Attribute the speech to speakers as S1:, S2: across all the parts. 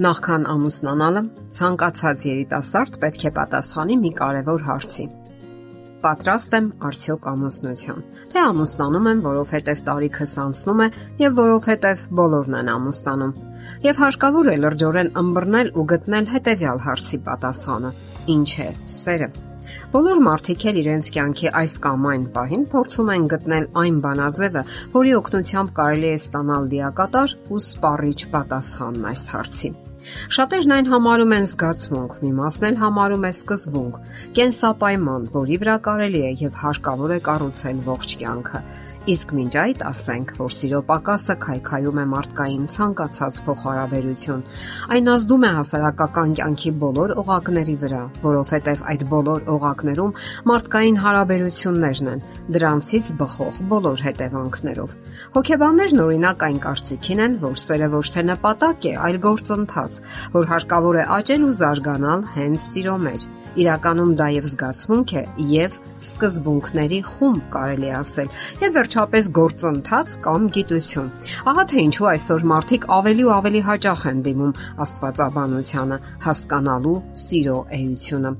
S1: Նախքան ամուսնանալը ցանկացած երիտասարդ պետք է պատասխանի մի կարևոր հարցի. Պատրաստ եմ արդյոք ամուսնության։ Թե ամուսնանում եմ, որովհետև տարիքս անցնում է եւ որովհետև բոլորն են ամուսնանում։ Եվ հարկավոր է լրջորեն ըմբռնել ու գտնել հետեւյալ հարցի պատասխանը. Ինչ է սերը։ Բոլոր մարդիկ էլ իրենց կյանքի այս կամ այն պահին փորձում են գտնել այն բանաձևը, որի օգնությամբ կարելի է ստանալ լիակատար ու սպառիչ պատասխանն այս հարցի։ Շատերն այն համարում են զգացմունք, մի մասն էլ համարում է սկզբունք, կենսապայման, որի վրա կարելի է եւ հարկավոր է կառուցել ողջ կյանքը։ Իսկ մինչ այդ ասենք, որ սիրո պակասը քայքայում է մարդկային ցանկացած փոխհարաբերություն։ Այն ազդում է հասարակական կյանքի բոլոր օղակների վրա, որովհետև այդ բոլոր օղակներում մարդկային հարաբերություններն են, դրանցից բխող բոլոր հետևանքներով։ Հոգեբաններն օրինակ այն կարծիքին են, որ սերը ոչ թե նպատակ է, այլ գործընթաց, որ հարկավոր է աճել ու զարգանալ հենց սիրո մեջ։ Իրականում դա եւ զգացմունք է եւ սկզբունքների խումբ կարելի ասել եւ վերջապես գործընթաց կամ գիտություն։ Ահա թե ինչու այսօր մարդիկ ավելի ու ավելի հաճախ են դիմում աստվածաբանությանը, հասկանալու սիրո էությունը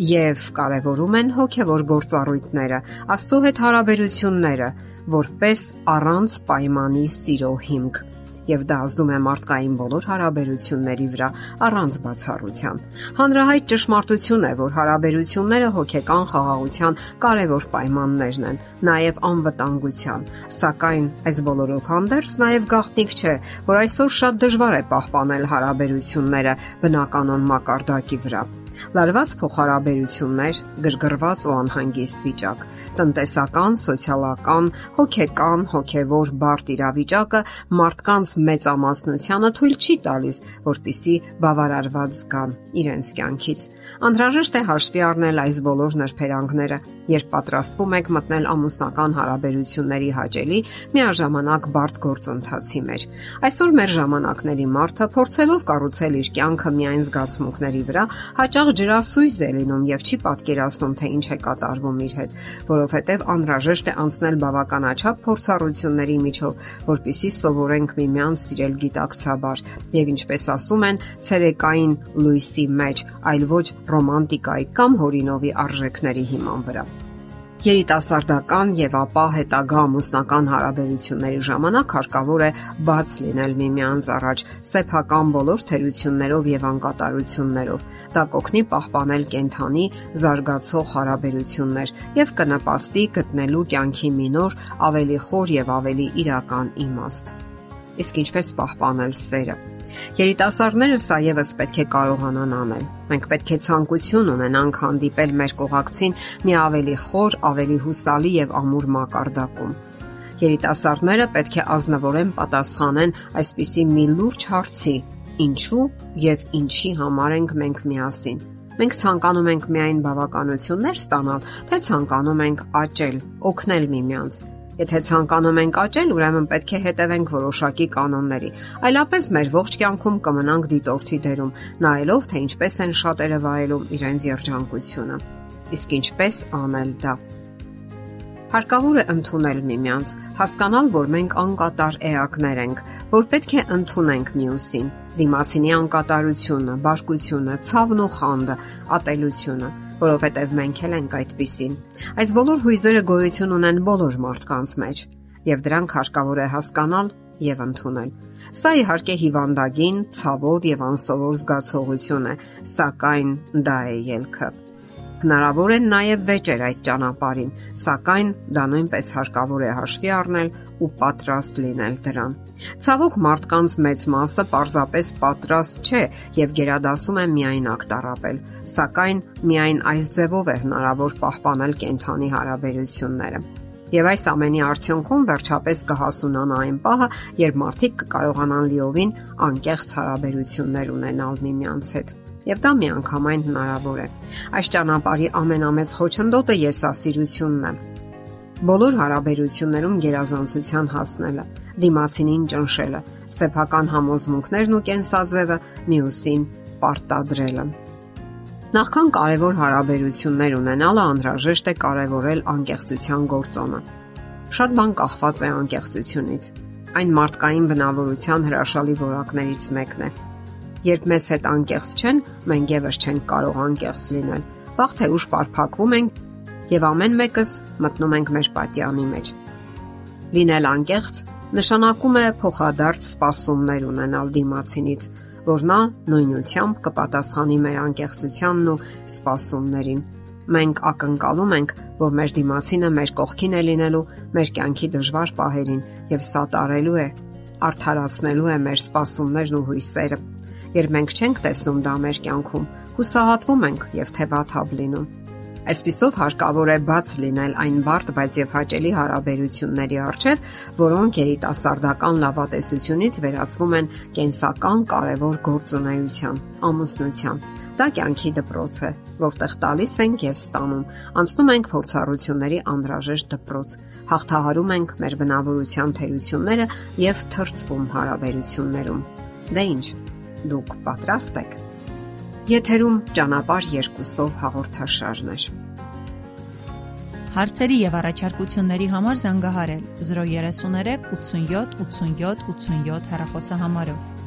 S1: եւ կարեւորում են հոգեվոր գործառույթները, Աստծո հետ հարաբերությունները, որպես առանց պայմանի սիրո հիմք եւ դա ազդում է մարդկային բոլոր հարաբերությունների վրա առանց բացառության։ Հանրահայտ ճշմարտություն է, որ հարաբերությունները հոգեկան խաղաղության կարևոր պայմաններն են, նաեւ անվտանգության։ Սակայն այս բոլորով հանդերձ նաեւ գաղտնիք չէ, որ այսօր շատ դժվար է պահպանել հարաբերությունները բնականon մակարդակի վրա լարված փոխհարաբերություններ, գրգռված ու անհանգիստ վիճակ, տնտեսական, սոցիալական, հոգեկան, հոգևոր բարդ իրավիճակը մարդկանց մեծամասնությանը թույլ չի տալիս, որpիսի բավարարված զգան իրենց կյանքից։ Անհրաժեշտ է հաշվի առնել այս բոլոր նրբերանգները, երբ պատրաստվում եք մտնել ամուսնական հարաբերությունների հաճելի միաժամանակ բարդ գործընթացի մեջ։ Այսօր մեր ժամանակների մարդը փորձելով կառուցել իր կյանքը միայն զգացմունքների վրա, հաճախ ջրասույզ է լինում եւ չի պատկերացնում թե ինչ է կատարվում իր հետ, որովհետեւ անհրաժեշտ է անցնել բավականաչափ փորձառությունների միջով, որpիսի սովորենք միմյանց սիրել գիտակցաբար եւ ինչպես ասում են, ցերեկային լույսի մեջ, այլ ոչ ռոմանտիկայի կամ հորինովի արժեքների հիման վրա երիտասարդական եւ ապա հետագա ամուսնական հարաբերությունների ժամանակ հարկավոր է բաց լինել միմյանց առաջ սեփական բոլոր թերություններով եւ անկատարություններով։ Դա կօգնի պահպանել կենթանի զարգացող հարաբերություններ եւ կնպաստի գտնելու կյանքի մի նոր, ավելի խոր եւ ավելի իրական իմաստ։ Իսկ ինչպես պահպանել սերը։ Երիտասարդները սա եւս պետք է կարողանան անել։ Մենք պետք է ցանկություն ունենանք հանդիպել մեր կողակցին մի ավելի խոր, ավելի հուսալի եւ ամուր մակարդակում։ Երիտասարդները պետք է ազնվորեն պատասխանեն այսպիսի մի լուրջ հարցի. ինչու եւ ինչի համար ենք մենք միասին։ Մենք ցանկանում ենք միայն բավականություններ ստանալ, թե ցանկանում ենք աճել, օգնել միմյանց Եթե ցանկանում ենք աճել, ուրեմն պետք է հետևենք որոշակի կանոնների։ Այլապես մեր ողջ կյանքում կմնանք դիտորդի դերում, նայելով թե ինչպես են շատերը վայելում իրենց երջանկությունը։ Իսկ ինչպես անել դա։ Հարկավոր է ընդունել միմյանց, հասկանալ, որ մենք անկատար էակներ ենք, որ պետք է ընդունենք մյուսին, դիմացինի անկատարությունը, բարկությունը, ցավն ու խանդը, ատելությունը որովհետև մենք էլ ենք այդպիսին։ Այս բոլոր հույզերը գոյություն ունեն բոլոր մարդկանց մեջ, եւ դրանք հարկավոր է հասկանալ եւ ընդունել։ Սա իհարկե հիվանդագին, ցավոտ եւ անսովոր զգացողություն է, սակայն դա է ելքը։ Հնարավոր են նաև վեճեր այդ ճանապարհին, սակայն դա նույնպես հարկավոր է հաշվի առնել ու պատրաստ լինել դրան։ Ցավոք մարդկանց մեծ մասը պարզապես պատրաստ չէ եւ գերադասում է միայնակ տարապել, սակայն միայն այս ձևով է հնարավոր պահպանել կենթանի հարաբերությունները։ Եվ այս ամենի արդյունքում վերջապես կհասունանա այն պահը, երբ մարդիկ կկարողանան լիովին անկեղծ հարաբերություններ ունենալ միմյանց հետ եւ դա միանգամայն հնարավոր է։ Այս ճանապարհի ամենամեծ խոչընդոտը եսասիրությունն է։ Բոլոր հարաբերություններում գերազանցության հասնելը, դիմացինին ճնշելը, սեփական համոզմունքներն ու կենսաձևը մյուսին պարտադրելը։ Նախքան կարևոր հարաբերություններ ունենալը անհրաժեշտ է կարևորել անկեղծության գործոնը։ Շատ բան կախված է անկեղծությունից։ Այն մարդկային բնավորության հրաշալի որակներից մեկն է Երբ մեզ հետ անկեղծ չեն, մենք եւս չենք կարող անկեղծ լինել։ Վաղ թե ուշ պարփակվում ենք եւ ամեն մեկս մտնում ենք մեր պատյանի մեջ։ Լինել անկեղծ նշանակում է փոխադարձ սпасումներ ունենալ դիմացինից, որ նա նույնությամբ կպատասխանի մեր անկեղծությանն ու սпасումներին։ Մենք ակնկալում ենք, որ մեր դիմացինը մեր կողքին է լինելու մեր կյանքի դժվար պահերին եւ սատարելու է, արդարացնելու է մեր սпасումներն ու հույսերը։ Երբ մենք չենք տեսնում դա մեր կյանքում, հուսահատվում ենք եւ թեվաթափ լինում։ Այսպիսով հարկավոր է բաց լինել այն բարդ, բայց եւ հաճելի հարաբերությունների առջև, որոնք երիտասարդական լավատեսությունից վերածվում են կենսական կարևոր գործունեության, ամուսնության։ Դա կյանքի դպրոց է, որտեղ տալիս ենք եւ ստանում։ Անցնում ենք փորձառությունների անհրաժեշտ դպրոց։ Հաղթահարում ենք մեր բնավորության թերությունները եւ թրծվում հարաբերություններում։ Դե ի՞նչ Դուք պատրաստ եք։ Եթերում ճանապար երկուսով հաղորդաշարն է։
S2: Հարցերի եւ առաջարկությունների համար զանգահարել 033 87 87 87 հեռախոսահամարով։